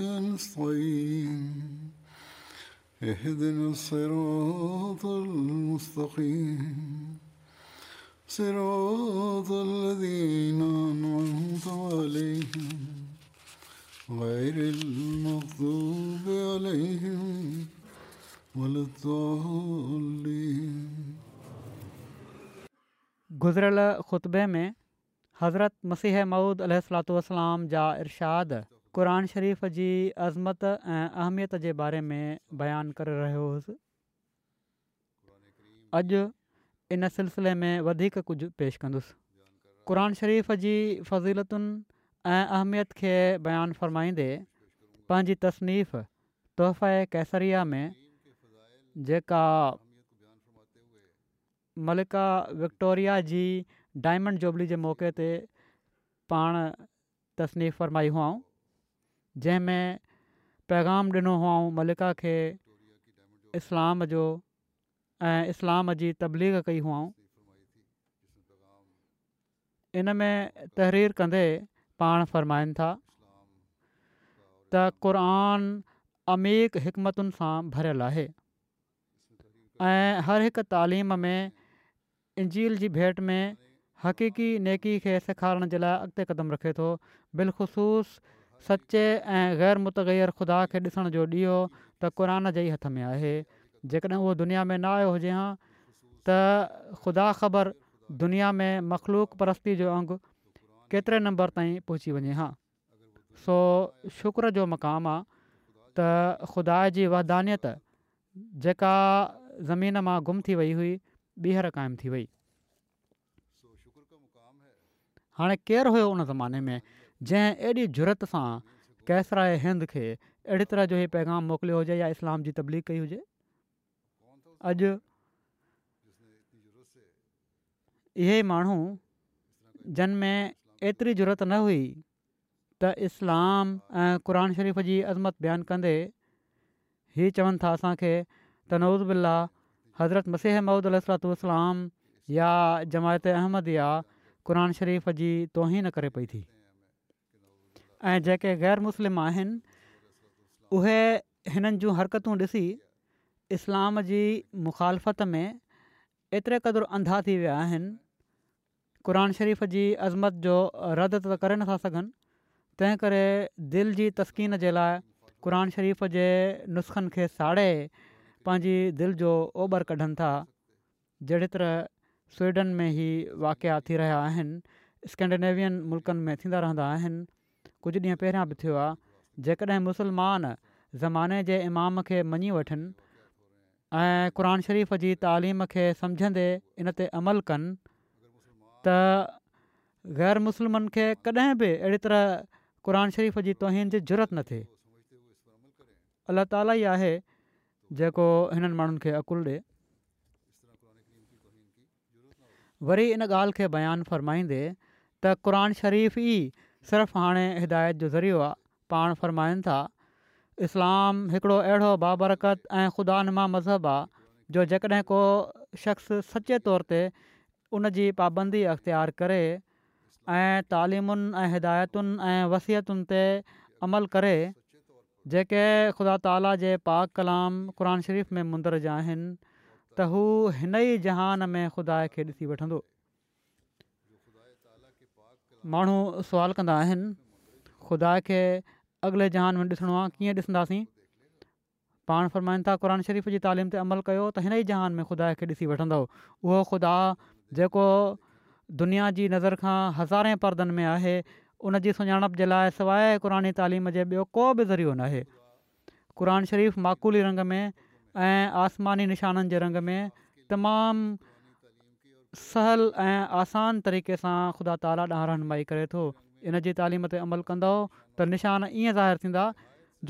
نستعين اهدنا الصراط المستقيم صراط الذين أنعمت عليهم غير المغضوب عليهم ولا الضالين गुज़िरियल ख़ुतबे में हज़रत मसीह मऊद अलसलात जा इरशाद क़ुर शरीफ़ जी अज़मत ऐं अहमियत जे बारे में बयानु करे रहियो हुसि अॼु इन सिलसिले में वधीक कुझु पेश कंदुसि क़ुर शरीफ़ जी फज़ीलतुनि ऐं अहमियत खे बयानु फ़रमाईंदे पंहिंजी तस्नीफ़ तोहफ़ा कैसरिया में जेका मलिका विक्टोरिया जी डायमंड जुबली जे मौके ते पाण तसनीफ़ु फ़रमाई हुअऊं जंहिंमें पैगाम ॾिनो हुओ मलिका खे इस्लाम जो ऐं इस्लाम जी तबलीग कई हुअऊं इन में तहरीरु कंदे पाण फ़रमाइनि था त क़रान अमीर हिकमतुनि सां भरियलु आहे ऐं हरहिक तालीम में इंजील जी भेट में हक़ीक़ी नेकी खे सेखारण जे लाइ अॻिते क़दमु रखे थो बिलख़सूस सचे ऐं ग़ैरमुतगैर ख़ुदा खे ॾिसण जो ॾींहुं त क़रान जे ई हथ में आहे जेकॾहिं उहो दुनिया में न आयो हुजे हां त ख़ुदा ख़बर दुनिया में मख़लूक परस्ती जो अंगु केतिरे नंबर ताईं पहुची वञे हां सो शुक्र जो मक़ामु आहे त ख़ुदा जी वहदानियत जेका ज़मीन मां गुम थी वई हुई ॿीहर क़ाइमु थी वई हाणे केरु हुयो उन ज़माने में जंहिं एॾी जुरत सां केसरा हिंद खे अहिड़ी तरह जो हीउ पैगाम मोकिलियो हुजे या इस्लाम जी तबलीग कई हुजे अॼु इहे माण्हू जनमेंतिरी जुरत न हुई त इस्लाम ऐं क़रान शरीफ़ जी अज़मत बयानु कंदे हीअ चवनि था असांखे त नवूज़ बिल्ला हज़रत मसीह महूद महूदुलातलाम या जमायत अहमद या क़रान शरीफ़ जी तोही न करे पई थी ऐं जेके ग़ैर मुस्लिम आहिनि उहे हिननि जूं हरकतूं ॾिसी इस्लाम जी मुखालफ़त में एतिरे क़दुरु अंधा थी विया आहिनि क़रान शरीफ़ जी अज़मत जो रद त करे नथा सघनि तंहिं करे दिलि जी तस्कीन जे लाइ क़रान शरीफ़ जे नुस्ख़नि खे साड़े पंहिंजी दिलि जो ओभर कढनि था जहिड़ी तरह स्वीडन में ई वाक़िया थी रहिया आहिनि स्कैंडनेवियन मुल्कनि में थींदा रहंदा आहिनि कुझु ॾींहं पहिरियां बि थियो आहे जेकॾहिं ज़माने जे इमाम खे मञी वठनि ऐं क़रान शरीफ़ जी तालीम खे समुझंदे इन ते अमल कनि त ग़ैर मुसलमान खे कॾहिं बि अहिड़ी तरह क़रनि शरीफ़ जी तौहन जी ज़रूरत न थे अलाह ताला ई आहे जेको हिननि माण्हुनि खे अकुलु ॾिए वरी इन ॻाल्हि खे बयानु फ़रमाईंदे त शरीफ़ ई सिर्फ़ु हाणे हिदायत जो ज़रियो आहे पाण फ़रमाइनि था इस्लाम हिकिड़ो अहिड़ो बाबरकत ऐं ख़ुदा नमा मज़हबु आहे जो जेकॾहिं को शख़्स सचे तौर ते उन जी पाबंदी अख़्तियार करे ऐं तालिमुनि ऐं हिदायतुनि ऐं वसियतुनि ते अमल करे जेके ख़ुदा ताला जे पाक कलाम क़ुर शरीफ़ में मुंदरज आहिनि त हू हिन ई जहान में ख़ुदा खे ॾिसी वठंदो माण्हू सुवाल कंदा आहिनि ख़ुदा खे अॻिले जहान में ॾिसणो आहे कीअं ॾिसंदासीं पाण फ़रमाईनि था क़ुर शरीफ़ जी तालीम ते अमल कयो त हिन ई जहान में ख़ुदा खे ॾिसी वठंदव उहो ख़ुदा जेको दुनिया जी नज़र खां हज़ारे परदनि में आहे उन जी सुञाणप जे लाइ सवाइ क़ुर तालीम जे ॿियो को बि ज़रियो न आहे क़रान शरीफ़ माक़ूली रंग में ऐं आसमानी निशाननि जे रंग में तमामु सहल ऐं आसान तरीक़े सां ख़ुदा ताला ॾांहुं रहनुमाई करे थो इन जी तालीम ते अमल कंदो त निशान ईअं ज़ाहिर थींदा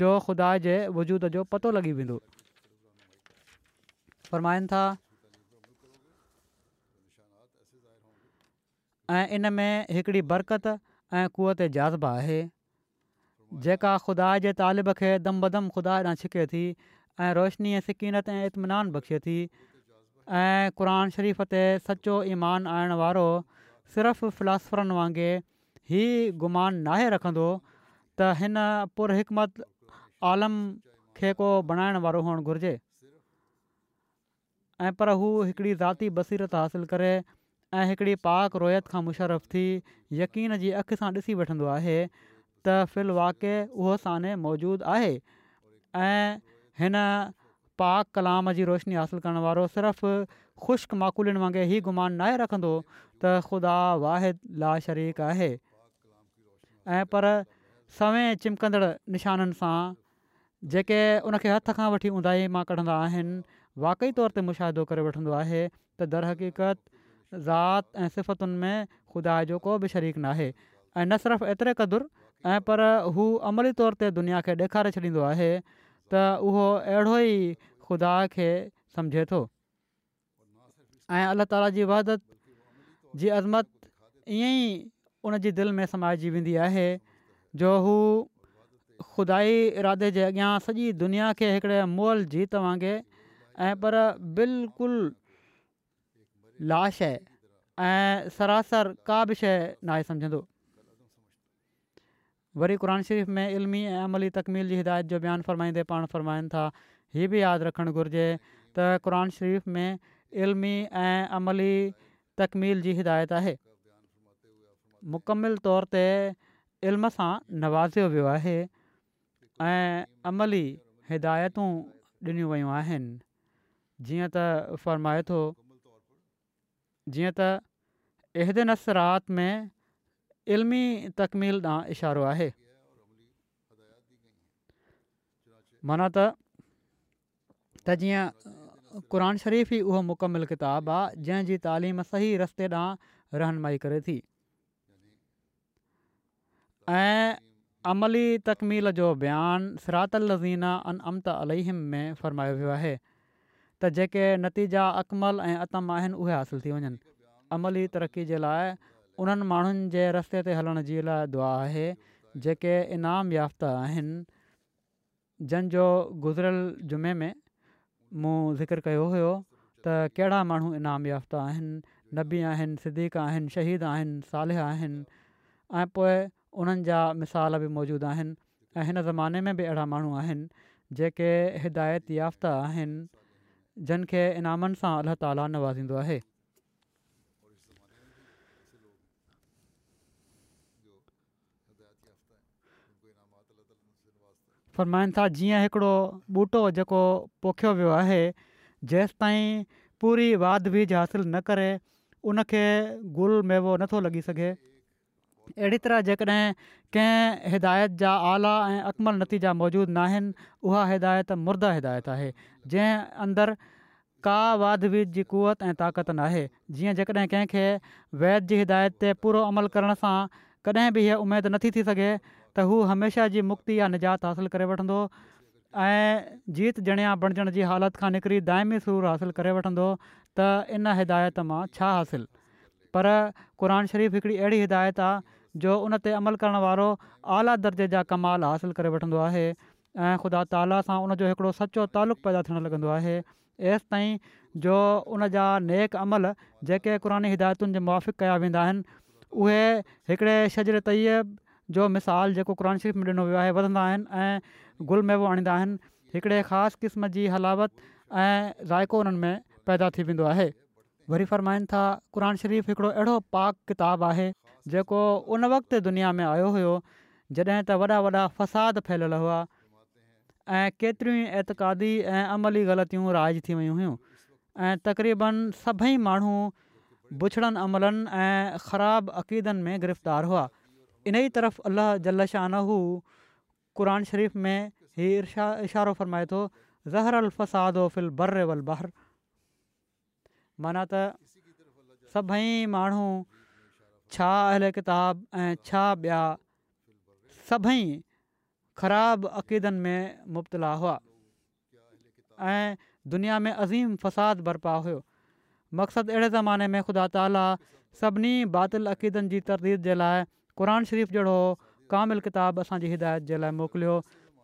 जो ख़ुदा जे वजूद जो पतो लॻी वेंदो फ़रमाइनि था ऐं इन में हिकिड़ी बरकत ऐं कुअ ते जाज़बा आहे जेका ख़ुदा जे तालिब खे दम बदम ख़ुदा ॾांहुं छिके थी ऐं रोशनी ऐं सिकिनत ऐं इतमिनान बख़्शे थी ऐं क़रान शरीफ़ ते सचो ईमान आणणु वारो सिर्फ़ु फिलासफरनि वांगुरु ई गुमान नाहे रखंदो त हिन आलम खे को बणाइण वारो हुअणु घुरिजे ऐं पर हू हिकिड़ी ज़ाती बसीरत हासिलु करे ऐं हिकिड़ी पाक रोयत खां मुशरफ़ थी यकीन जी अखि सां ॾिसी वठंदो आहे त फ़िलवाक उहो साने मौजूदु आहे ऐं पाक कलाम जी रोशनी हासिलु करणु वारो सिर्फ़ु ख़ुश्क माकूलियुनि वांगुरु ई गुमान नाहे रखंदो त ख़ुदा वाहिद ला शरीक आहे ऐं पर सवें चिमकंदड़ निशाननि सां जेके उनखे हथ खां वठी ऊंधाई मां कढंदा आहिनि वाक़ई तौर ते मुशाहिदो करे वठंदो आहे त हक़ीक़त ज़ात ऐं सिफ़तुनि में ख़ुदा जो को बि शरीक नाहे ऐं न सिर्फ़ु एतिरे क़दुरु ऐं पर हू अमली तौर ते दुनिया खे ॾेखारे छॾींदो आहे त उहो अहिड़ो ई ख़ुदा खे समुझे थो ऐं अला ताला जी वहादत जी अज़मत ईअं ई उन जी दिलि में समाइजी वेंदी आहे जो हू ख़ुदाई इरादे जे अॻियां सॼी दुनिया खे हिकिड़े मोहल जीत वांगुरु ऐं पर बिल्कुलु लाश आहे ऐं सरासर का बि शइ न आहे सम्झंदो वरी क़ुर शरीफ़ में इल्मी ऐं अमली तकमील जी हिदायत जो बयानु फरमाईंदे पाण फ़रमाइनि था हीअ बि यादि रखणु घुरिजे त क़रान शरीफ़ में इल्मी ऐं अमली तकमील जी हिदायत आहे मुकमिल तौर ते इल्म सां नवाज़ियो वियो आहे ऐं अमली हिदायतूं ॾिनियूं वियूं आहिनि जीअं त फ़रमाए थो जीअं त इहद नसरात में इल्मी तकमील ॾांहुं इशारो आहे माना त त जीअं क़ुर शरीफ़ ई उहो मुकमिल किताबु आहे जंहिंजी तालीम सही रस्ते ॾांहुं रहनुमाई करे थी ऐं अमली तकमील जो बयानु सिरात लज़ीना अन अमत अलहिम में फ़रमायो वियो आहे त जेके नतीजा अकमल ऐं अतम आहिनि उहे हासिलु थी वञनि अमली तरक़ी जे लाइ उन्हनि माण्हुनि जे रस्ते ते हलण जे लाइ दुआ आहे जेके इनाम याफ़्ता आहिनि जंहिंजो गुज़रियल जुमे में मूं ज़िकर कयो हुयो त कहिड़ा माण्हू इनाम याफ़्ता आहिनि नबी आहिनि सिद्दीक़ आहिनि शहीद आहिनि सालिह आहिनि ऐं पोइ उन्हनि जा मिसाल बि मौजूदु आहिनि ऐं हिन ज़माने में बि अहिड़ा माण्हू आहिनि जेके हिदायत याफ़्ता आहिनि जिन खे इनामनि सां अलाह ताला नवाज़ींदो आहे फरमाइनि था जीअं हिकिड़ो ॿूटो जेको पोखियो वियो आहे जेंसि ताईं पूरी वाद बीज हासिलु न करे उनखे गुल मेवो नथो लॻी सघे अहिड़ी तरह जेकॾहिं कंहिं हिदायत जा आला ऐं अक़मलु नतीजा मौजूदु न आहिनि उहा हिदायत मुर्दा हिदायत आहे जंहिं अंदरि का वाद बीज जी कुवत ऐं ताक़त न आहे जीअं जेकॾहिं कंहिंखे जी हिदायत ते पूरो अमल करण सां कॾहिं बि हीअ उमेदु नथी थी सघे त हू हमेशह जी मुक्ति या निजात हासिलु करे वठंदो ऐं जीत जणिया बणजण जी हालति खां निकिरी दाइमी सूर हासिलु करे वठंदो त इन हिदायत मां छा हासिलु पर क़रान शरीफ़ हिकिड़ी अहिड़ी हिदायत आहे जो उन ते अमल करणु वारो आला दर्जे जा कमाल हासिलु करे वठंदो आहे ऐं ख़ुदा ताला सां उनजो हिकिड़ो सचो तालुक़ु पैदा थियणु लॻंदो आहे एसि ताईं जो उन जा नेक अमल जेके क़ुर हिदायतुनि जे मुआफ़िक़ कया वेंदा आहिनि उहे हिकिड़े शजर जो मिसाल जेको قرآن शरीफ़ में ॾिनो वियो आहे वधंदा आहिनि ऐं गुल में बि आणींदा आहिनि हिकिड़े ख़ासि क़िस्म जी हलावत ऐं ज़ाइको उन्हनि में पैदा थी वेंदो आहे वरी फरमाइनि था क़ुन शरीफ़ हिकिड़ो अहिड़ो पाक किताबु आहे जेको उन वक़्त दुनिया में आयो हुयो जॾहिं त वॾा वॾा फ़साद फैलियलु हुआ ऐं केतिरियूं ई ऐं अमली ग़लतियूं राज थी वियूं हुयूं ऐं तक़रीबनि सभई माण्हू बुछड़नि अमलनि ऐं ख़राबु अक़ीदनि में गिरफ़्तार हुआ इन ई तरफ़ अलाह जल शानहू क़ुर शरीफ़ में ई इरा इशारो फरमाए थो ज़हर अलफ़ादिलर बहर माना त सभई माण्हू छा अहिल किताब ऐं छा ॿिया सभई ख़राबु अक़ीदनि में मुबतला हुआ ऐं दुनिया में अज़ीम फ़साद बरपा हुयो मक़सदु अहिड़े ज़माने में ख़ुदा ताला सभिनी बातिल अक़ीदनि जी तरदीद जे लाइ क़ुर शरीफ़ जहिड़ो कामिल किताब असांजी हिदायत जे लाइ मोकिलियो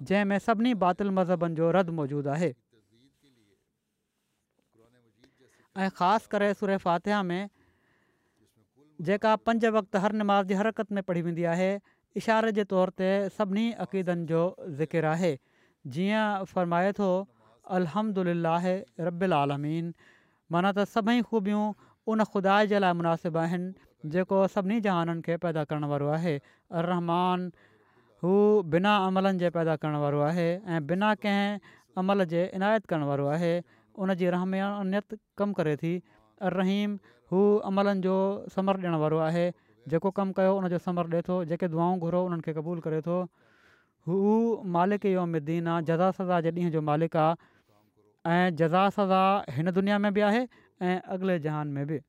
जंहिंमें सभिनी बातिल मज़हबनि जो रदि मौजूदु आहे ऐं ख़ासि करे सुर फातिह में जेका पंज वक़्त हर नमाज़ जी हरकत में पढ़ी वेंदी आहे इशारे जे तौर ते सभिनी अक़ीदनि जो ज़िकिर आहे जीअं फ़रमाए थो अलहम लाहे रबु अलालमीन माना त सभई ख़ूबियूं उन खुदा जे लाइ मुनासिबु आहिनि जेको सभिनी जहाननि खे पैदा करण वारो आहे अलमान हू बिना अमलनि जे पैदा करण वारो आहे ऐं बिना कंहिं अमल जे इनायत करण वारो आहे उन जी रहमयानियत कमु करे थी अर रहीम हू अमलनि जो समर ॾियण वारो आहे जेको कमु कयो उन समर ॾिए थो जेके दुआऊं घुरो उन्हनि खे क़बूलु करे थो हू मालिक योमिद्दीन द्दी आहे जज़ा सज़ा जे ॾींहं जो मालिक आहे ऐं जदा सदा हिन दुनिया में बि आहे ऐं अॻिले जहान में बि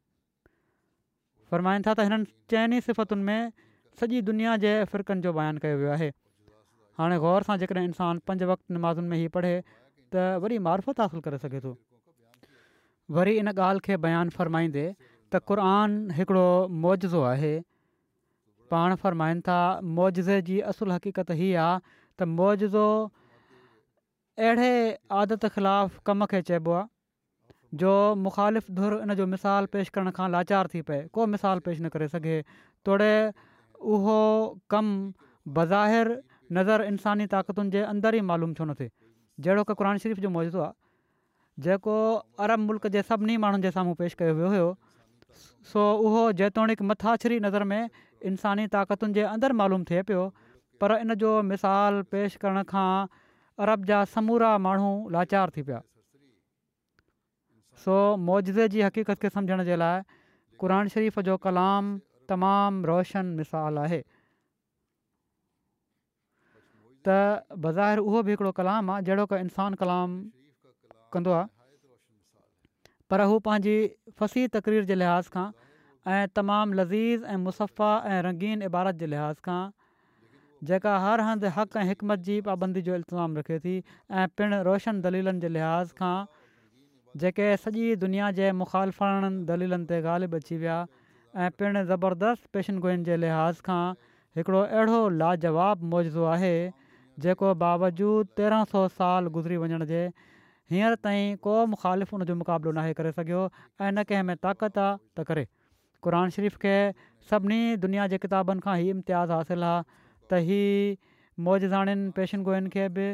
फ़रमाइनि था त हिननि चइनि सिफ़तुनि में सॼी दुनिया जे फ़िरकनि जो बयानु कयो वियो आहे हाणे ग़ौर सां जेकॾहिं इंसानु पंज वक़्तु नमाज़ुनि में ई पढ़े त वरी मार्फत हासिलु करे सघे थो वरी इन ॻाल्हि खे बयानु फ़रमाईंदे त क़ुरान हिकिड़ो मौज़ो आहे पाण फ़रमाइनि था मौजे जी असुलु हक़ीक़त हीअ आहे त मौजो अहिड़े आदत ख़िलाफ़ु कम खे चइबो आहे जो मुख़ालिफ़ धुर इन जो मिसाल पेश करण खां लाचार थी पए को मिसाल पेश न करे सघे तोड़े उहो कमु बज़ाहिर नज़र इंसानी ताक़तुनि जे अंदरु ई मालूम छो न थिए जहिड़ो की क़ुर शरीफ़ जो मौजूदु आहे जेको अरब मुल्क जे सभिनी माण्हुनि जे साम्हूं पेश कयो वियो हुयो सो उहो जेतोणीकि मथाछिरी नज़र में इंसानी ताक़तुनि जे अंदरु मालूम थिए पियो पर इन जो मिसाल पेश करण खां अरब जा समूरा माण्हू लाचार थी पिया सो मौजे जी हक़ीक़त खे सम्झण जे लाइ क़ुर शरीफ़ जो कलाम तमामु रोशन मिसाल आहे त बज़ाहिर उहो बि हिकिड़ो कलाम आहे जहिड़ो का इन्सानु कलाम कंदो आहे पर हू पंहिंजी फ़सी तक़रीर जे लिहाज़ खां ऐं तमामु लज़ीज़ ऐं मुसफ़ा ऐं रंगीन इबारत जे लिहाज़ खां जेका हर हंधि हक़ ऐं हिकमत जी पाबंदी जो इल्तिज़ामु रखे थी ऐं पिणु रोशन दलीलनि जे लिहाज़ खां जेके सॼी दुनिया जे मुखालिफ़नि दलीलनि ते ॻाल्हि अची विया ऐं पिणु ज़बरदस्तु पेशन गोइनि जे लिहाज़ खां हिकिड़ो अहिड़ो लाजवाबु मौजो आहे जेको बावजूदु तेरहं सौ साल गुज़री वञण जे हींअर ताईं को मुख़ालिफ़ु उन जो मुक़ाबिलो न आहे करे सघियो ऐं न कंहिं में ताक़त आहे त करे क़रन शरीफ़ खे सभिनी दुनिया जे किताबनि खां ई इम्तियाज़ हासिलु आहे त हीअ मौज ज़ाणनि पेशन गोयुनि खे बि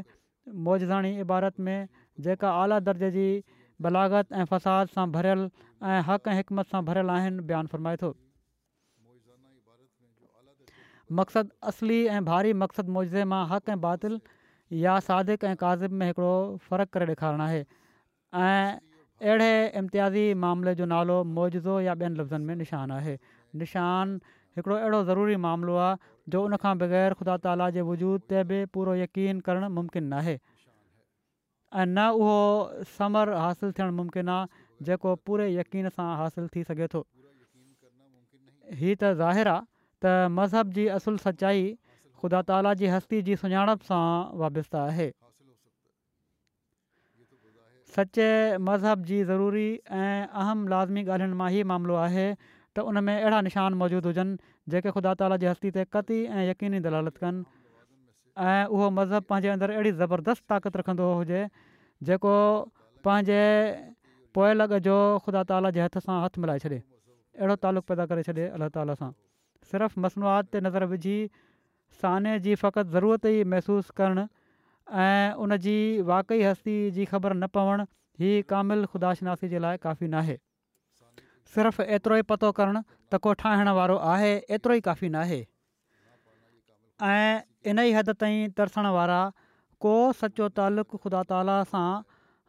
मौजाणी इबारत में जेका आला दर्जे जी बलागत ऐं फ़साद सां भरियलु ऐं हक़ ऐं हिकमत सां भरियलु आहिनि बयानु फ़रमाए थो मक़सदु असली ऐं भारी मक़सदु मुजज़े मां हक़ ऐं बातिल या सादिक ऐं क़ाज़िब में हिकिड़ो फ़र्क़ु करे ॾेखारणु आहे ऐं अहिड़े इम्तियाज़ी मामले जो नालो मुजज़ो या ॿियनि लफ़्ज़नि में निशान आहे निशान हिकिड़ो अहिड़ो ज़रूरी मामिलो आहे जो उन बग़ैर ख़ुदा ताला जे वजूद ते बि पूरो यकीन करणु मुमकिन नाहे ऐं न उहो समर हासिलु थियणु मुमकिन आहे जेको पूरे यकीन सां हासिलु थी सघे थो ही त ज़ाहिर आहे त मज़हब जी असुलु सचाई ख़ुदा ताला जी हस्ती जी सुञाणप सां वाब्त आहे सच मज़हब जी ज़रूरी ऐं अहम लाज़मी ॻाल्हियुनि मां ई मामिलो आहे त उन में अहिड़ा निशान मौजूदु हुजनि जेके ख़ुदा ताला जी हस्ती ते क़ती ऐं यकीनी दलालत कनि ऐं उहो मज़हब पंहिंजे अंदरु अहिड़ी ज़बरदस्तु ताक़त रखंदो हुजे जेको पंहिंजे पोयल जो ख़ुदा ताला जे हथ सां हथु मिलाए छॾे अहिड़ो तालुक़ु पैदा करे छॾे अलाह ताला सां सिर्फ़ु मसनूआत ते नज़र विझी साने जी फ़क़ति ज़रूरत ई महिसूसु करणु ऐं वाक़ई हस्ती जी ख़बर न पवणु ही कामिल ख़ुदाशनासी नासी जे लाइ काफ़ी न आहे सिर्फ़ु एतिरो ई पतो करणु त कोठाहिण वारो आहे एतिरो ई काफ़ी न आहे ऐं इन ई हद ताईं तरसण वारा को सचो तालुक़ु ख़ुदा ताला सां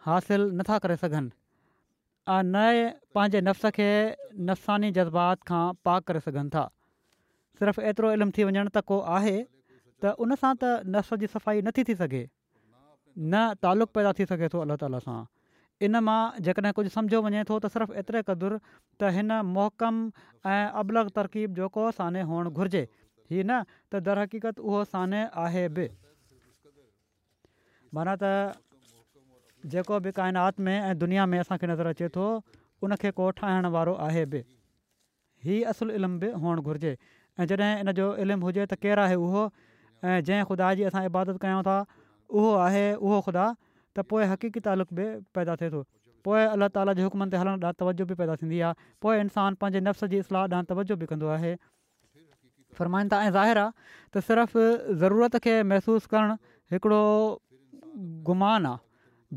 हासिलु नथा करे सघनि ऐं नए पंहिंजे नफ़्स खे नफ़्सानी जज़्बात खां पाक करे सघनि था सिर्फ़ु एतिरो इल्मु थी वञणु त को आहे त उन सां त नफ़्स जी सफ़ाई नथी थी सघे न तालुक़ु पैदा थी सघे थो अलाह ताला सां इन मां जेकॾहिं कुझु सम्झो वञे थो त सिर्फ़ु एतिरे क़दुरु त हिन मोहकम ऐं अबलग तरकीब जो को साने हुअणु घुरिजे हीअ न त दर हक़ीक़त उहो साने आहे बि माना त जेको बि काइनात में ऐं दुनिया में असांखे नज़र अचे थो उनखे को ठाहिण वारो आहे बि इहा असुलु इल्मु बि हुअणु घुरिजे ऐं जॾहिं इन जो इल्मु हुजे त केरु आहे उहो ऐं जंहिं ख़ुदा जी असां इबादत कयूं था उहो आहे उहो ख़ुदा त पोइ हक़ीक़ी तालुक़ बि पैदा थिए थो पोइ अलाह ताला जे हुकमनि ते हलण ॾांहुं तवजो बि पैदा थींदी आहे पोइ इंसानु पंहिंजे नफ़्स जी इस्लाह ॾांहुं तवजो बि कंदो आहे फ़रमाइनि था ऐं ज़ाहिर आहे त सिर्फ़ु ज़रूरत खे महिसूसु करणु हिकिड़ो गुमानु आहे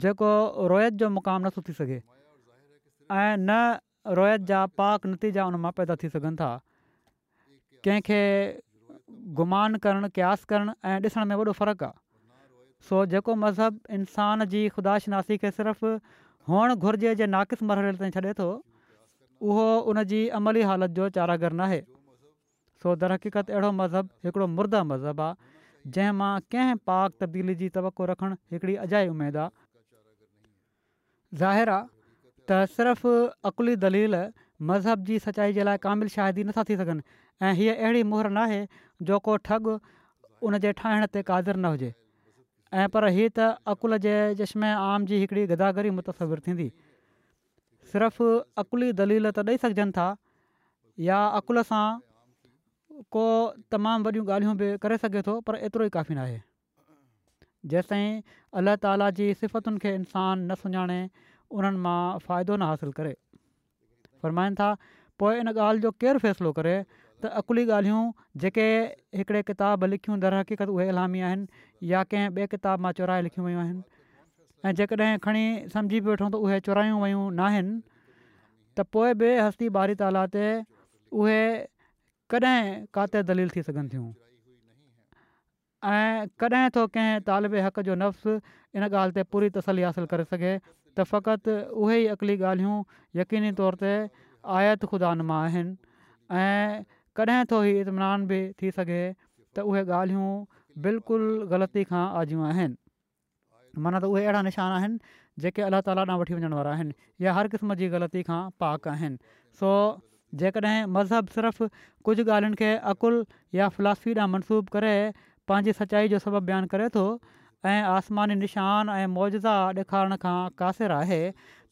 जेको रोइत जो मुक़ामु नथो थी सघे ऐं न रोयत जा पाक नतीजा उन मां पैदा थी सघनि था कंहिंखे गुमान करणु क्यास करणु ऐं ॾिसण में वॾो फ़र्क़ु आहे सो जेको मज़हबु इंसान जी ख़ुदाशनासी नासी खे सिर्फ़ु हुअणु घुर्जे जे नाक़ु मरहले ताईं छॾे थो उहो उन जी अमली हालति जो चारागर नाहे सो दर हक़ीक़त अहिड़ो मज़हब हिकिड़ो मुर्दा मज़हब आहे जंहिं मां कंहिं पाक तब्दीली जी तवको रखणु हिकिड़ी अजाई उमेदु आहे ज़ाहिर आहे त सिर्फ़ु अक़ुली दलील मज़हब जी सचाई जे लाइ कामिल शाहिदी नथा थी सघनि ऐं हीअ अहिड़ी मुहर नाहे जो को ठग उन जे ठाहिण ते काज़ुरु न हुजे ऐं पर हीअ त अक़ुल जे चशन आम जी हिकिड़ी गदागरी मुतसविर थींदी सिर्फ़ु अक़ुली दलील त ॾेई सघजनि था या अकुल सां को तमामु वॾियूं ॻाल्हियूं बि करे सघे थो पर एतिरो ई काफ़ी न आहे जेसिताईं अलाह ताला जी सिफ़तुनि खे इंसान न सुञाणे उन्हनि मां फ़ाइदो न हासिलु करे फ़र्माइनि था पोइ इन ॻाल्हि जो केरु फ़ैसिलो करे त अकुली ॻाल्हियूं जेके हिकिड़े किताब लिखियूं हक़ीक़त उहे इलामी आहिनि या कंहिं ॿिए किताब मां चुराए लिखियूं वयूं आहिनि ऐं जेकॾहिं खणी सम्झी बि वठूं त उहे चुरायूं वयूं न आहिनि त पोइ हस्ती बारी ताला ते कॾहिं किथे दलील थी सघनि थियूं ऐं कॾहिं थो कंहिं तालिबे हक़ जो नफ़्स इन ॻाल्हि ते पूरी तसली हासिलु करे सघे त फ़क़ति उहे ई अकली ॻाल्हियूं यकीनी तौर ते आयात खुदा आहिनि ऐं कॾहिं थो ई इतमनान बि थी सघे त उहे ॻाल्हियूं बिल्कुलु ग़लती खां आजियूं आहिनि माना त उहे अहिड़ा निशान आहिनि जेके अलाह ताला ॾांहुं वठी वञण वारा आहिनि या हर क़िस्म जी ग़लती खां पाक आहिनि सो जेकॾहिं मज़हब सिर्फ़ु कुझु ॻाल्हियुनि खे अक़ुलु या फिलासी ॾांहुं मनसूब करे पंहिंजी सचाई जो सबब बयानु करे थो ऐं आसमानी निशान ऐं मौजा ॾेखारण खां क़ासिर आहे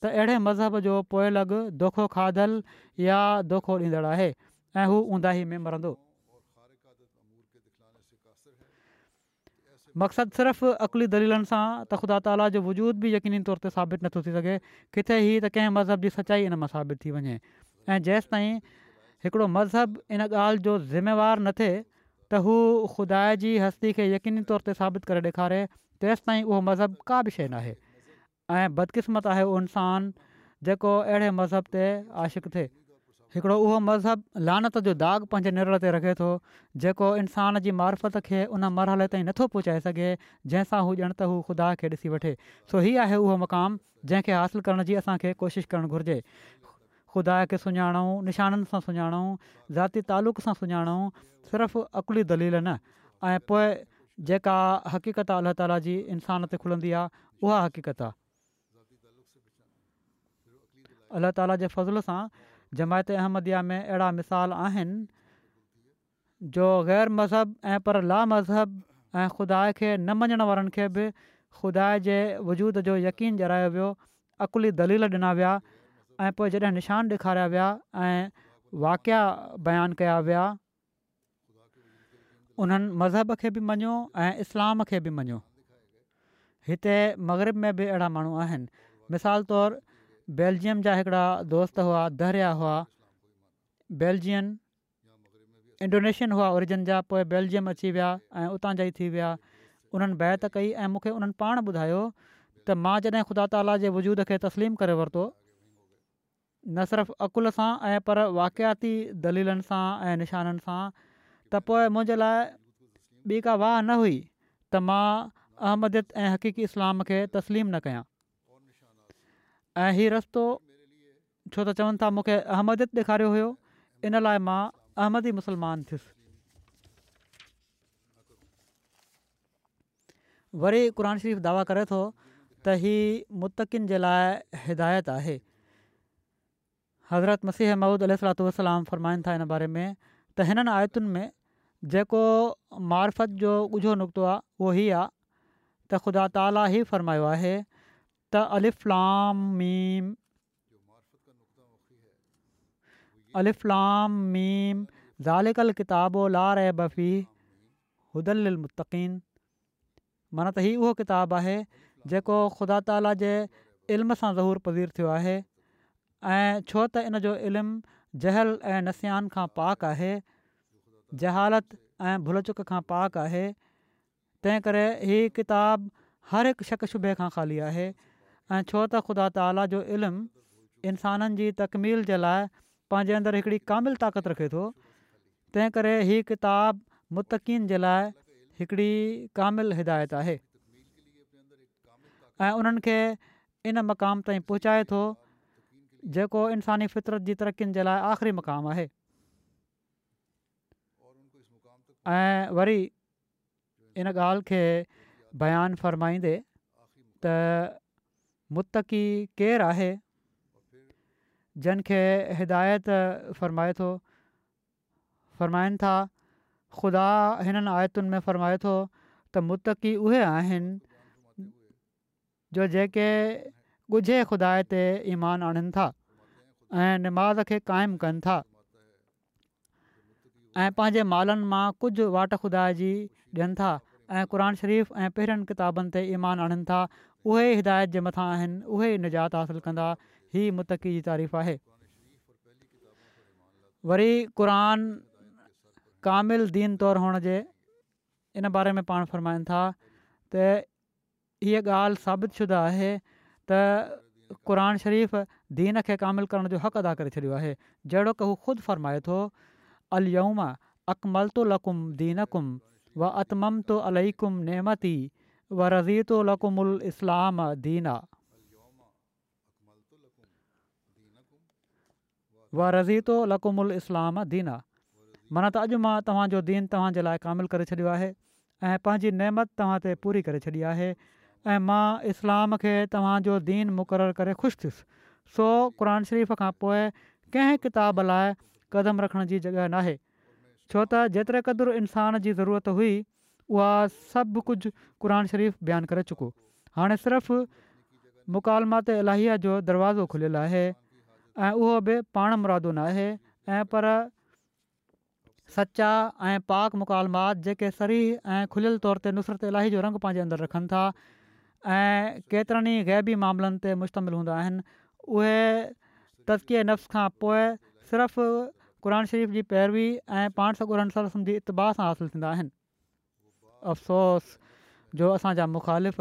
त अहिड़े मज़हब जो पोय लॻु दोखो खाधल या दोखो ॾींदड़ु आहे ऐं हू ऊंदाही में मरंदो मक़सदु सिर्फ़ु अक़ली दलीलनि सां तखुदा ताला जो वजूद बि यकीनी तौर ते साबित नथो थी सघे किथे ई त कंहिं मज़हब जी सचाई इन मां साबित थी वञे ऐं जेंसि ताईं हिकिड़ो मज़हब इन ॻाल्हि जो ज़िमेवारु न थिए त हू ख़ुदा जी हस्ती खे यकीनी तौर ते साबित करे ॾेखारे तेसिताईं उहो मज़हब का बि शइ नाहे ऐं बदकिस्मत आहे उहो इंसानु जेको अहिड़े मज़हब ते आशिक़ु थिए हिकिड़ो उहो मज़हबु लानत जो दाग पंहिंजे निर ते रखे थो जेको इंसान जी मार्फत खे उन मरहले ताईं नथो पहुचाए सघे जंहिंसां हू ॼण त हू ख़ुदा खे ॾिसी वठे सो हीअ आहे उहो मुक़ामु जंहिंखे हासिलु करण जी असांखे कोशिशि करणु घुरिजे ख़ुदा खे सुञाणो निशाननि सां सुञाणो ज़ाती तालुक सां सुञाणूं सिर्फ़ु अकली दलील न ऐं पोइ जेका हक़ीक़त अल्लाह ताला जी इंसान ते खुलंदी आहे उहा हक़ीक़त आहे अलाह ताला जे फ़ज़ल सां जमायत अहमदिया में अहिड़ा मिसाल आहिनि जो ग़ैर मज़हब ऐं पर ला मज़हब ऐं ख़ुदा खे न मञण वारनि खे बि ख़ुदा जे वजूद जो यकीन जायो वियो अक़ुली दलील ॾिना विया ऐं पोइ जॾहिं निशान ॾेखारिया विया ऐं वाकिया बयान कया विया उन्हनि मज़हब खे बि मञियो ऐं इस्लाम खे बि मञियो हिते मगरब में बि अहिड़ा माण्हू आहिनि मिसाल तौरु बेल्जियम जा हिकिड़ा दोस्त हुआ दहरिया हुआ बेल्जियन इंडोनेशियन हुआ ओरिजन जा पोइ बैल्जियम अची विया ऐं उतां जा ई थी विया उन्हनि बैत कई ऐं मूंखे उन्हनि पाण ॿुधायो त मां जॾहिं ख़ुदा ताला जे वजूद खे तस्लीम करे वरितो न सिर्फ़ु अक़ुल सां ऐं पर वाक़ियाती दलीलनि सां ऐं निशाननि सां त पोइ मुंहिंजे लाइ ॿी का वाह न हुई त मां अहमदियत ऐं हक़ीक़ी इस्लाम खे तस्लीम न कयां ऐं हीउ रस्तो छो त चवनि था मूंखे अहमदियत ॾेखारियो हुयो इन लाइ मां अहमदी मुस्लमान थियुसि वरी क़रान शरीफ़ दावा करे थो त हीअ मुतक़ जे लाइ हिदायत आहे हज़रत मसीह ममूद अल वसलाम फ़रमाइनि था हिन बारे में त हिननि आयतुनि में जेको मारफत जो ॻुझो नुक़्तो आहे उहो ई आहे त ख़ुदा ताला ई फ़रमायो आहे तीम अलिफाम मीम ज़ालिकल किताब लार बफ़ी हुदलमतिन माना त ही उहो किताबु आहे जेको ख़ुदा ताला जे इल्म सां ज़हूर पज़ीर थियो आहे ऐं छो त इन जो इल्मु जहल ऐं नसियान खां पाक आहे जहालत ऐं भुल चुक खां पाक आहे तंहिं करे हीअ किताबु हर हिकु शक़ शुबे खां ख़ाली आहे ऐं छो त ख़ुदा ताला जो इल्मु इंसाननि जी तकमील जे लाइ पंहिंजे अंदरि हिकिड़ी कामिल ताक़त रखे थो तंहिं करे हीअ किताबु मुतक़ीन जे लाइ हिकिड़ी कामिल हिदायत आहे ऐं उन्हनि मक़ाम ताईं पहुचाए जेको इंसानी फितरत जी तरक़ीनि जे लाइ आख़िरी मक़ाम आहे ऐं वरी हिन ॻाल्हि खे बयानु फ़रमाईंदे त मुतक़ी केरु आहे जिन खे हिदायत फ़रमाए थो फ़रमाइनि था ख़ुदा हिननि आयतुनि में फ़रमाए थो त मुतक़ी उहे आहिनि जो जेके ॻुझे ख़ुदा ते ईमान आणनि था ऐं निमाज़ खे क़ाइमु कनि था ऐं पंहिंजे मालनि मां कुझु वाट ख़ुदा जी ॾियनि था ऐं क़ुर शरीफ़ु ऐं पहिरियनि किताबनि ते ईमान आणनि था उहे हिदायत जे मथां आहिनि उहे निजात हासिलु कंदा हीअ मुतक़ी जी तारीफ़ आहे वरी क़रान कामिल दीन तौरु हुअण जे इन बारे में पाण फ़रमाइनि था त हीअ ॻाल्हि साबित आहे त क़रान शरीफ़ दीन खे क़ामिलु करण जो हक़ु अदा करे छॾियो आहे जहिड़ो कू ख़ुदि फ़र्माए थो अलकमल तुलकुम दीनुम व अतमम तो अलुम नेमती व रज़ी तो लकुम उल इस्लाम दीना माना त अॼु मां तव्हांजो दीन तव्हांजे लाइ क़ामिल करे छॾियो आहे ऐं पंहिंजी नेमत तव्हां ते पूरी करे छॾी आहे ऐं मां इस्लाम खे तव्हांजो दीन मुक़ररु करे ख़ुशि थियुसि सो क़रान शरीफ़ खां पोइ कंहिं किताब लाइ क़दम रखण जी जॻहि नाहे छो त जेतिरे क़दुरु इंसान जी ज़रूरत हुई उहा सभु कुझु क़रान शरीफ़ु बयानु करे चुको हाणे सिर्फ़ु मुकालमात इलाही जो दरवाज़ो खुलियलु आहे ऐं उहो बि पाण मुरादो न ऐं पर सचा ऐं पाक मुकालमात जेके सरीह ऐं खुलियल तौर ते नुसरत इलाही जो रंग पंहिंजे अंदरु रखनि था ऐं केतिरनि ग़ैबी मामलनि ते मुश्तमिल हूंदा आहिनि उहे तज़की नफ़्स खां पोइ सिर्फ़ु क़रान शरीफ़ जी पैरवी ऐं पाण सौ क़र साल सिंधी इतबाह सां हासिलु थींदा आहिनि अफ़सोस जो असांजा मुख़ालिफ़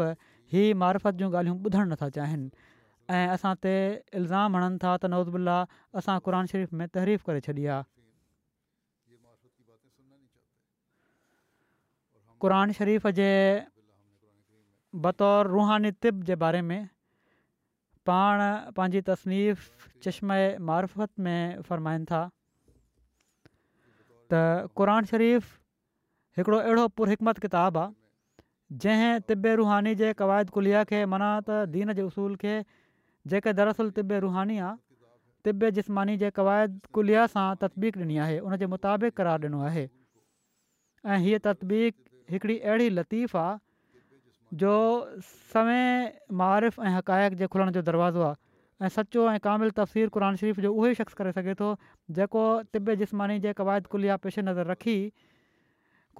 ही मारफत जूं ॻाल्हियूं ॿुधण नथा चाहिनि ऐं असां ते इल्ज़ाम हणनि था त नौज़बुल्ला असां क़ुर शरीफ़ में तहरीफ़ करे छॾी आहे क़रान शरीफ़ जे बतौर रूहानी तिब जे बारे में पाण पंहिंजी तसनीफ़ चश्म मार्फत में फ़रमाईनि था त क़रान शरीफ़ हिकिड़ो अहिड़ो पुरहिकमत किताब आहे जंहिं तिब रूहानी जे क़वाय कुलिया खे मना त दीन जे उसूल खे जेके दरअसल तिब रूहानी आहे तिब जिस्मानी जे कुलिया सां ततबीक ॾिनी आहे उन मुताबिक़ करार ॾिनो आहे ऐं हीअ ततबीक हिकिड़ी अहिड़ी लतीफ़ आहे जो सवें मारिफ़ ऐं हक़ाइक़ जे खुलण जो दरवाज़ो आहे ऐं सचो ऐं क़ामिल तफ़सीर क़ुर शरीफ़ जो उहो ई शख़्स करे सघे थो जेको तिब जिस्मानी जे क़वाइदुल या पेश नज़र रखी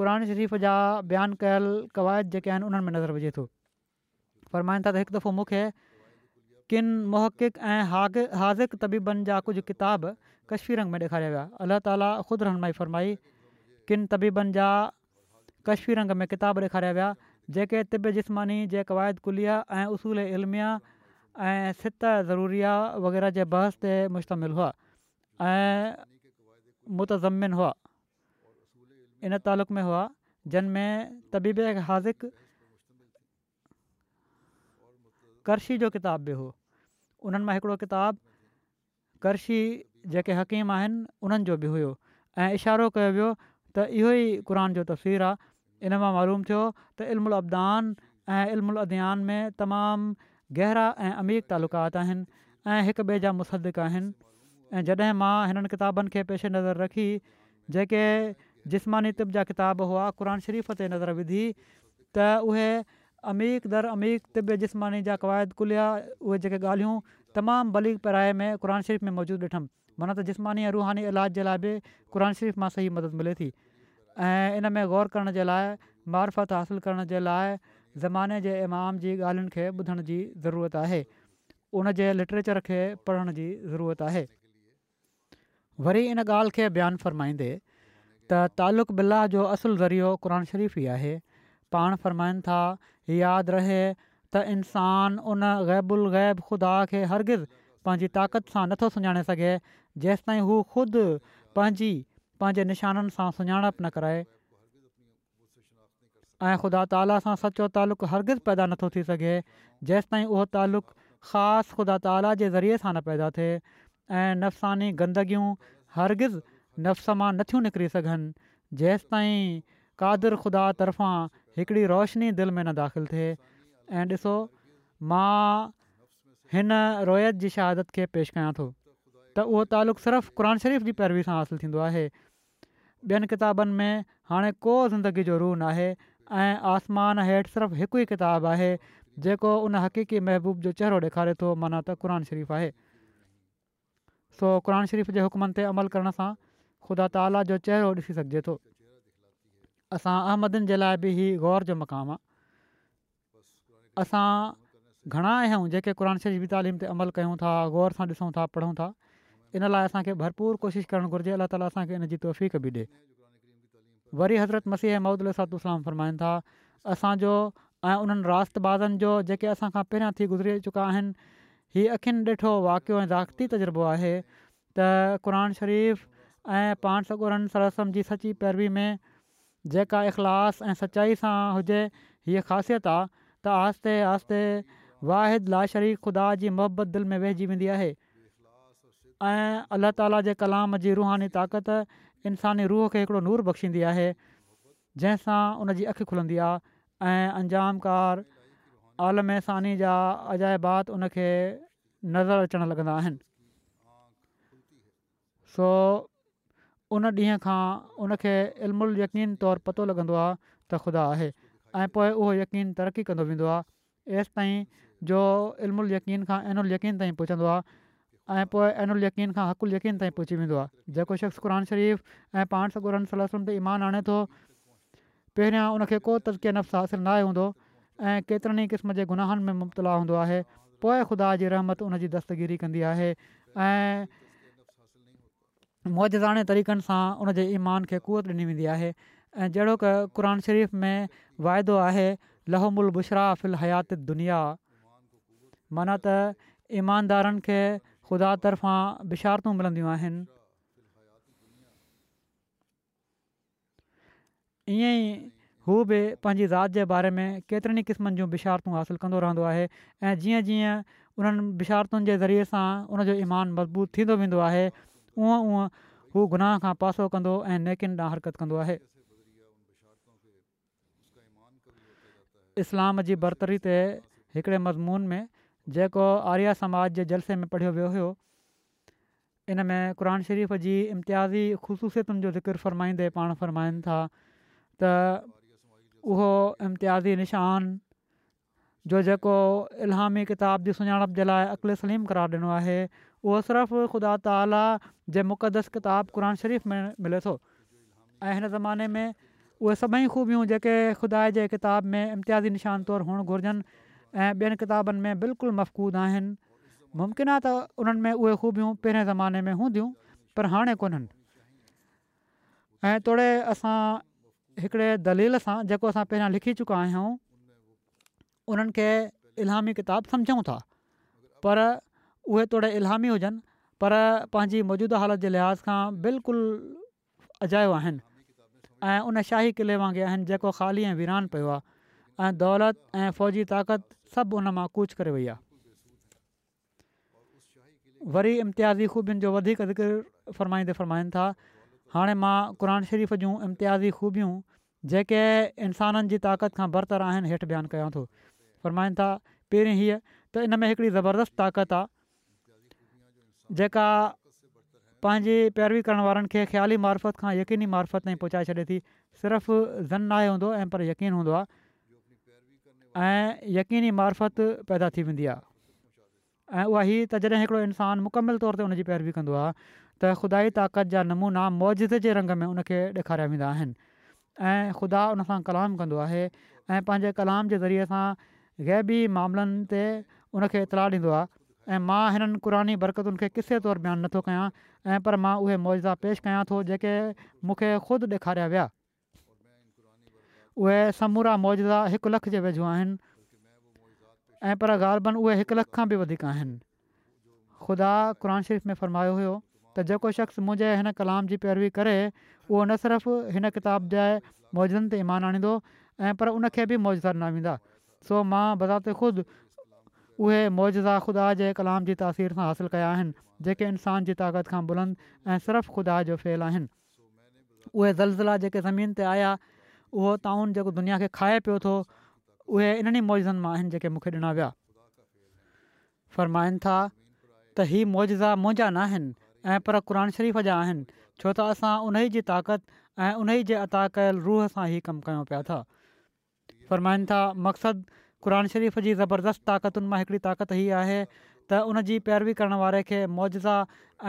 क़ुर शरीफ़ जा बयानु कयल क़वाइद जेके आहिनि उन्हनि में नज़र विझे थो फ़रमाइनि था त हिकु दफ़ो मूंखे किन मुहकिक ऐं हागि हाज़िक़ तबीबनि जा कुझु किताब कश्मीर में ॾेखारिया विया अलाह ताला ख़ुदि रहमाई फरमाई किन तबीबनि जा कश्मीर में किताब ॾेखारिया विया जेके तिब जिस्मानी जे क़वाय कुलिया ऐं उसूल इल्मिया ऐं सित ज़रूरी वग़ैरह जे बहस ते मुश्तमिल हुआ ऐं मुतज़मिन हुआ इन तालुक़ में हुआ जिन में तबीब हाज़िक़ करशि जो किताब बि हुओ उन्हनि मां हिकिड़ो किताब करशी जेके हकीम आहिनि उन्हनि जो बि हुओ ऐं इशारो कयो वियो त इहो ई क़ुर जो आहे इन मां मालूम थियो त इल्मुदान ऐं इल्मु अद्दीन में तमामु गहिरा ऐं अमीक़ तालुक़ात आहिनि ऐं हिक ॿिए जा मुसद आहिनि ऐं जॾहिं मां हिननि क़िताबनि खे पेशे नज़र रखी जेके जिस्मानी तिब जा किताब हुआ क़ुन शरीफ़ ते नज़र विधी त उहे अमीक़र अमीक़िब जिस्मानी जा क़वाय कुलिया उहे जेके ॻाल्हियूं तमामु भली पिराए में क़ुन शरीफ़ में मौजूदु ॾिठमि माना त जिस्मानी ऐं रूहानी इलाज जे लाइ बि क़ुआन शरीफ़ मां सही मदद मिले थी ऐं इन में ग़ौर करण जे लाइ मारफत हासिलु करण जे लाइ ज़माने जे इमाम जी ॻाल्हियुनि खे ॿुधण जी ज़रूरत आहे उन जे लिटरेचर खे पढ़ण जी ज़रूरत आहे वरी इन ॻाल्हि खे बयानु फ़रमाईंदे त तालुक़ बिल्ला जो असुलु ज़रियो क़र शरीफ़ ई आहे पाण फ़रमाइनि था यादि रहे त इंसानु उन ग़ैबुल ग़ैब ख़ुदा खे हरगिज़ पंहिंजी ताक़त सां नथो सुञाणे सघे जेंसि पंहिंजे निशाननि सां सुञाणप न कराए ऐं ख़ुदा ताला सां सचो तालुक़ु हरगिज़ु पैदा नथो थी सघे जेंसि ताईं उहो तालुक़ु ख़ासि ख़ुदा ताली जे ज़रिए सां न पैदा थिए ऐं नफ़्सानी गंदगियूं हरगिज़ु नफ़्स मां नथियूं निकिरी सघनि जेसि ताईं कादिर ख़ुदा तर्फ़ां हिकिड़ी रोशनी दिलि में न दाख़िलु थिए ऐं ॾिसो मां हिन रोयत जी शहादत खे पेश कयां थो त उहो तालुक़ु सिर्फ़ु क़ुर शरीफ़ जी पैरवी सां हासिलु थींदो आहे ॿियनि किताबनि में हाणे को ज़िंदगी जो रूह न आहे ऐं आसमान हेठि सिर्फ़ु हिकु ई किताबु आहे जेको उन हक़ीक़ी महबूब जो चहिरो ॾेखारे थो माना त क़रानु शरीफ़ आहे सो क़रानु शरीफ़ जे हुकमनि ते अमल करण सां ख़ुदा ताला जो चहिरो ॾिसी सघिजे थो असां अहमदनि जे लाइ बि हीउ गौर जो मक़ामु आहे असां घणा आहियूं जेके क़रानु शरीफ़ जी तइलीम ते अमल कयूं था ग़ौर सां ॾिसूं था पढ़ूं था इन लाइ असांखे भरपूर कोशिशि करणु घुरिजे अलाह ताला असांखे इनजी तौफ़ बि ॾिए वरी हज़रत मसीह ऐं महुदल सातोसाम फरमाइनि था असांजो ऐं उन्हनि रात जो जेके असां खां पहिरियां थी गुज़री चुका आहिनि हीअ अखियुनि ॾिठो वाक़ियो ऐं तजुर्बो आहे त क़ुर शरीफ़ु ऐं पाण सकूरन सरासम जी सची पैरवी में जेका इख़लास ऐं सचाई सां हुजे हीअ ख़ासियत आहे त आहिस्ते आहिस्ते वाहिद लाशरीफ़ ख़ुदा जी मुहबत दिलि में वहिजी वेंदी आहे ऐं अलाह ताला जे कलाम जी रूहानी ताक़त इंसानी रूह खे हिकिड़ो नूर बख़्शींदी आहे जंहिंसां उन जी अखि खुलंदी आहे ऐं अंजामकारु आलमसानी जा अजाइबात उनखे नज़र अचणु लॻंदा आहिनि सो उन ॾींहं खां उनखे इल्मु यकीन तौरु पतो लॻंदो आहे त ख़ुदा आहे ऐं पोइ उहो यकीन तरक़ी कंदो वेंदो आहे एसि ताईं जो इल्मुल यक़ीन खां इनुल यकीन ताईं पहुचंदो आहे ऐं पोइ ऐनुल यकीन खां हक़ुल यकीन ताईं पहुची वेंदो आहे जेको शख़्स क़ुन शरीफ़ ऐं पाण सां गुरन ते ईमान आणे थो पहिरियां उन को तज़िके नफ़्स हासिलु न आहे हूंदो ऐं केतिरनि ई क़िस्म जे गुनाहनि में मुबतला हूंदो आहे पोइ ख़ुदा जी रहमत उन दस्तगिरी कंदी आहे ऐं मौजदाणे तरीक़नि सां उनजे ईमान खे कुवत ॾिनी वेंदी आहे ऐं जहिड़ो की क़र शरीफ़ में वाइदो आहे बुशरा फिल हयात दुनिया माना त ईमानदारनि खे ख़ुदा तर्फ़ां बिशारतूं मिलंदियूं आहिनि ईअं ई हू बि पंहिंजी ज़ात जे बारे में केतिरनि ई क़िस्मनि जूं बिशारतूं हासिलु कंदो रहंदो आहे ऐं जीअं जीअं उन्हनि बिशारतुनि जे ज़रिए सां उनजो ईमानु मज़बूत थींदो वेंदो आहे उहो उहो हू गुनाह खां पासो कंदो ऐं नेकिन ॾांहुं हरकत कंदो आहे इस्लाम जी बरतरी ते हिकिड़े मज़मून में जेको आर्या समाज जे जलसे में पढ़ियो वियो हुयो इन में क़रान शरीफ़ जी इम्तियाज़ी ख़ुसूसियतुनि जो ज़िक्र फ़रमाईंदे पाण फ़रमाइनि था त उहो इम्तियाज़ी निशान जो जेको इलामी किताब जी सुञाणप जे लाइ अक़ल सलीम करार ॾिनो आहे उहो सिर्फ़ु ख़ुदा ताला जे मुक़दस किताब क़रान शरीफ़ में मिले थो ऐं ज़माने में उहे सभई ख़ूबियूं जेके ख़ुदा जे किताब में इम्तियाज़ी निशान तौरु हुअणु घुरिजनि ऐं ॿियनि किताबनि में बिल्कुलु मफ़कूद आहिनि मुमकिन आहे त उन्हनि में उहे ख़ूबियूं पहिरें ज़माने में हूंदियूं पर हाणे कोन्हनि ऐं तोड़े असां हिकिड़े दलील सां जेको असां पहिरियां लिखी चुका आहियूं उन्हनि खे इलामी किताब सम्झूं था पर उहे तोड़े इलामी हुजनि पर पंहिंजी मौजूदा हालति जे लिहाज़ खां बिल्कुलु अजायो आहिनि उन शाही किले वांगुरु आहिनि जेको ख़ाली ऐं वीरान पियो आहे ऐं दौलत ऐं फ़ौजी ताक़त सभु उन मां कूच करे वई आहे वरी इम्तियाज़ी ख़ूबियुनि जो वधीक वधीक फ़रमाईंदे फ़रमाइनि था हाणे मां क़ुर शरीफ़ जूं इम्तियाज़ी ख़ूबियूं जेके इंसाननि जी ताक़त खां बर्तर आहिनि हेठि बयानु कयां थो फ़रमाइनि था पहिरीं हीअ त इन में हिकिड़ी ज़बरदस्तु ताक़त आहे जेका पंहिंजी पैरवी करण वारनि खे ख़्याली मारफत खां यक़ीनी मारफत ताईं पहुचाए छॾे थी सिर्फ़ु ज़न न आहे हूंदो ऐं पर यकीन हूंदो आहे ऐं यकीनी मार्फत पैदा थी वेंदी आहे ऐं उहा ही त जॾहिं हिकिड़ो इंसानु तौर ते उनजी पैरवी कंदो आहे त ताक़त जा नमूना मौज़िज़ जे रंग में उनखे ॾेखारिया वेंदा आहिनि ऐं ख़ुदा उनसां कलाम कंदो आहे ऐं पंहिंजे कलाम जे ज़रिए सां गैर मामलनि ते उनखे इतलाउ ॾींदो आहे ऐं मां हिननि क़ुरानी बरक़तुनि खे किसे तौरु बयानु नथो कयां ऐं पर मां उहे मौजा पेश कयां थो जेके मूंखे ख़ुदि उहे समूरा मुज़ा हिकु लख जे वेझो आहिनि ऐं पर ग़ालबनि उहे हिकु लख खां बि वधीक आहिनि ख़ुदा क़ुर शरीफ़ में फ़रमायो हुयो त जेको शख़्स मुंहिंजे हिन कलाम जी पैरवी करे उहो न सिर्फ़ु हिन किताब जे मौज़नि ते ईमान आणींदो ऐं पर उनखे बि मौजदा न वेंदा सो मां बज़ाति ख़ुदि उहे मौजदा ख़ुदा जे कलाम जी तासीर सां हासिलु कया आहिनि जेके इंसान जी ताक़त खां बुलंद ऐं सिर्फ़ु ख़ुदा जो फेल आहिनि उहे ज़लज़ला जेके ज़मीन ते आया उहो ताउन जेको दुनिया खे खाए पियो थो उहे इन्हनि मौजनि मां आहिनि जेके मूंखे ॾिना विया फ़र्माइनि था त ही मौजा मुंहिंजा न आहिनि पर क़रान शरीफ़ जा आहिनि छो त असां उन ई जी ताक़त ऐं उन ई जे अताक़ रूह सां ई कमु कयूं पिया था फ़र्माइनि था मक़सदु क़ुन शरीफ़ जी ज़बरदस्त ताक़तुनि मां हिकिड़ी ताक़त हीअ आहे त उन जी पैरवी करण वारे खे मुज़ा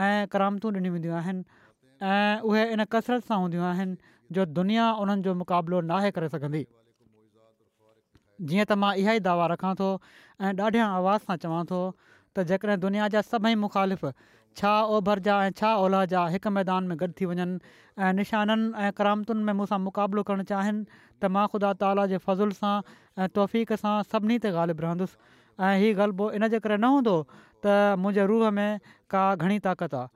ऐं करामतूं ॾिनी वेंदियूं आहिनि ऐं उहे इन कसरत सां हूंदियूं जो दुनिया उन्हनि जो मुक़ाबिलो नाहे करे सघंदी जीअं त मां इहा ई दावा रखां थो ऐं आवाज़ सां चवां थो त जेकॾहिं दुनिया जा सभई मुखालिफ़ छा ओभर जा ऐं छा ओला जा मैदान में गॾु थी वञनि ऐं निशाननि ऐं करामतुनि में मूंसां मुक़ाबिलो करणु चाहिनि त मां ख़ुदा ताला जे फज़ुल सां ऐं तौफ़ीक़ सां सभिनी ते ग़ालिबु रहंदुसि ऐं हीउ ग़लबो इन जे करे न हूंदो त मुंहिंजे रूह में का घणी ताक़त आहे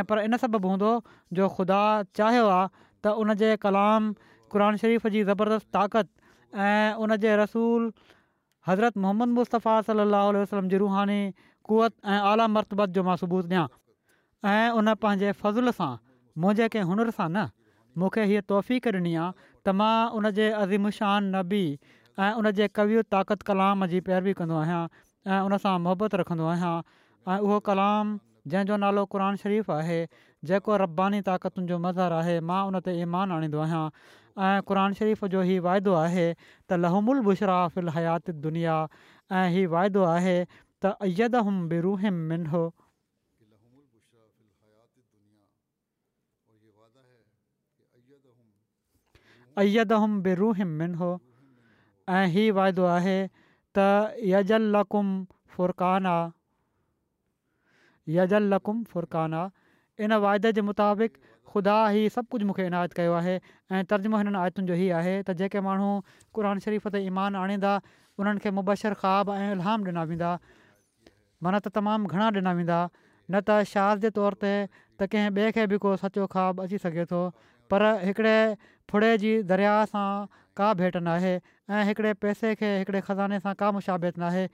ऐं पर इन सभ जो ख़ुदा चाहियो त उनजे कलाम क़ुर शरीफ़ जी ज़बरदस्त ताक़त ऐं उन जे रसूल हज़रत मोहम्मद मुस्तफ़ा सलाहु वसलम जी रूहानी कुवत ऐं आला मरतबत जो मां सबूत ॾियां ऐं उन पंहिंजे फज़ुल सां मुंहिंजे कंहिं हुनर सां न मूंखे हीअ तोहफ़ ॾिनी आहे त मां उनजे नबी ऐं उन जे ताक़त कलाम जी पैरवी कंदो आहियां ऐं उनसां मुहबत रखंदो आहियां ऐं उहो कलाम जंहिंजो नालो क़ुर शरीफ़ु आहे जेको रब्बानी ताक़तुनि जो मज़र आहे मां उन ते ईमान आणींदो आहियां ऐं क़ुर शरीफ़ जो हीउ वाइदो आहे त लहुल फिलयातित दुनिया ऐं हीउ वाइदो आहे तय ऐं हीउ वाइदो आहे तुम फुर्काना यल लकुम फुरकाना इन वाइदे जे मुताबिक़ ख़ुदा ई सभु कुझु मूंखे इनायत कयो आहे ऐं तर्जुमो हिननि आयतुनि जो इहा आहे त जेके माण्हू क़ुर शरीफ़ ते ईमान आणींदा उन्हनि खे मुबशर ख़्वाब ऐं उल्हाम ॾिना वेंदा मन त तमामु घणा ॾिना वेंदा न त शाहज़ जे तौर ते त कंहिं ॿिए खे बि को सचो ख़्वाबु अची सघे थो पर हिकिड़े फुड़े जी दरिया सां का भेट न आहे ऐं हिकिड़े पेसे खे हिकिड़े खज़ाने सां का मुशाबित न आहे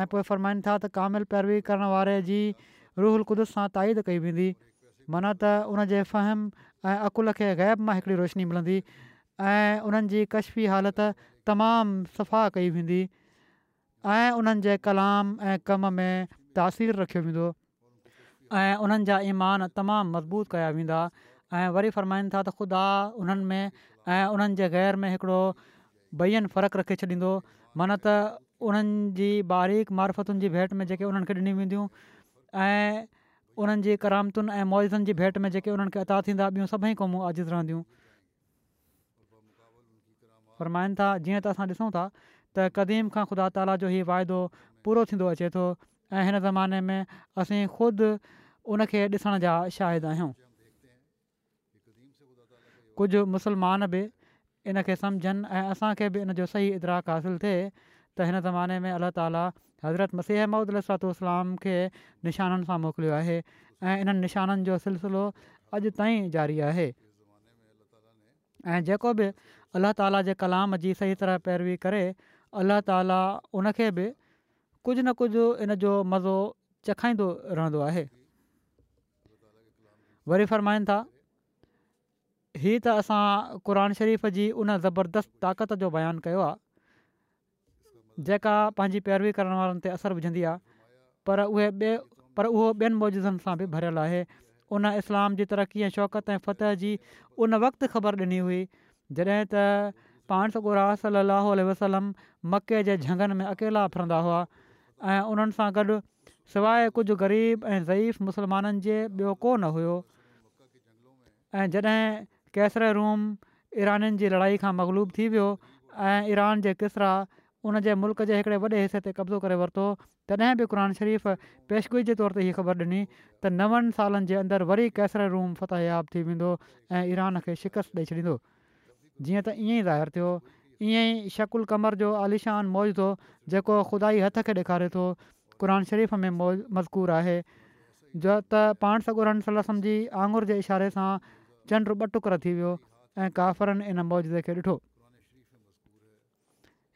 ऐं पोइ फ़रमाईनि था त कामिल पैरवी करण वारे जी रुहल क़ुदस सां ताइद कई वेंदी माना त उनजे फ़हम ऐं अक़ुल खे ग़ैब मां हिकिड़ी रोशनी मिलंदी ऐं उन्हनि जी कश्फी हालति तमामु सफ़ा कई वेंदी ऐं उन्हनि जे कलाम ऐं कम में तासीरु रखियो वेंदो ऐं उन्हनि जा ईमान तमामु मज़बूत कया वेंदा ऐं वरी फ़रमाईनि था त ख़ुदा उन्हनि में ऐं उन्हनि जे ग़ैर में हिकिड़ो भइयनि फ़र्क़ु रखे छॾींदो मान त उन्हनि जी बारीक़ मार्फतुनि जी भेंट में जेके उन्हनि खे ॾिनी ऐं उन्हनि जी करामतुनि ऐं मौइज़नि जी भेंट में जेके उन्हनि खे अता थींदा ॿियूं सभई क़ौमूं अजिज़ रहंदियूं फरमाइनि था जीअं त असां ॾिसूं था त क़दीम खां ख़ुदा ताला जो ई वाइदो पूरो थींदो अचे थो ऐं हिन ज़माने में असीं ख़ुदि उनखे ॾिसण जा शाहिद आहियूं कुझु मुसलमान बि इन खे सम्झनि ऐं असांखे बि इन जो सही इदराकु हासिलु थिए त हिन ज़माने में अल्ला ताला हज़रत मसीह महमूद ममूदातलाम खे निशाननि सां मोकिलियो आहे ऐं इन्हनि निशाननि जो सिलसिलो अॼु ताईं जारी आहे ऐं जेको बि अलाह ताला जे कलाम जी सही तरह पैरवी करे अलला ताला उनखे बि कुझु न कुझु इन जो मज़ो चखाईंदो रहंदो आहे वरी फ़रमाईनि था हीअ त असां क़ुर शरीफ़ जी उन ज़बरदस्त ताक़त जो बयानु कयो आहे जेका पंहिंजी पैरवी करण वारनि ते असरु विझंदी आहे पर उहे ॿिए पर उहो ॿियनि मुजिज़नि सां बि भरियलु आहे उन इस्लाम जी तरक़ी ऐं शौक़त ऐं फ़तह जी उन वक़्तु ख़बर ॾिनी हुई जॾहिं त पाण सॻो राल वसलम मके जे झंगनि में अकेला फिरंदा हुआ ऐं उन्हनि सां गॾु सवाइ कुझु ग़रीब ऐं ज़ईफ़ मुस्लमाननि जे ॿियो कोन हुयो ऐं जॾहिं रूम ईराननि जी लड़ाई खां मगलूब थी वियो ऐं ईरान जे केसरा उन जे मुल्क जे हिकिड़े वॾे हिसे ते कब्ज़ो करे वरितो तॾहिं बि क़ुर शरीफ़ पेशगोई जे तौर ते इहा ख़बर ॾिनी त नवनि सालनि जे अंदरि वरी कैसर रूम फ़तह थी वेंदो ऐं ईरान खे शिकस्त ॾेई छॾींदो जीअं त ईअं ई ज़ाहिर थियो ईअं ई शकुल कमर जो आलिशान मौजूदु हो जेको ख़ुदाई हथ खे ॾेखारे थो क़ुर शरीफ़ में मौज मज़कूर आहे जो त पाण सलसम जी आङुर जे इशारे सां चंड ॿ टुकर थी वियो ऐं काफ़रनि इन मौजूदे खे ॾिठो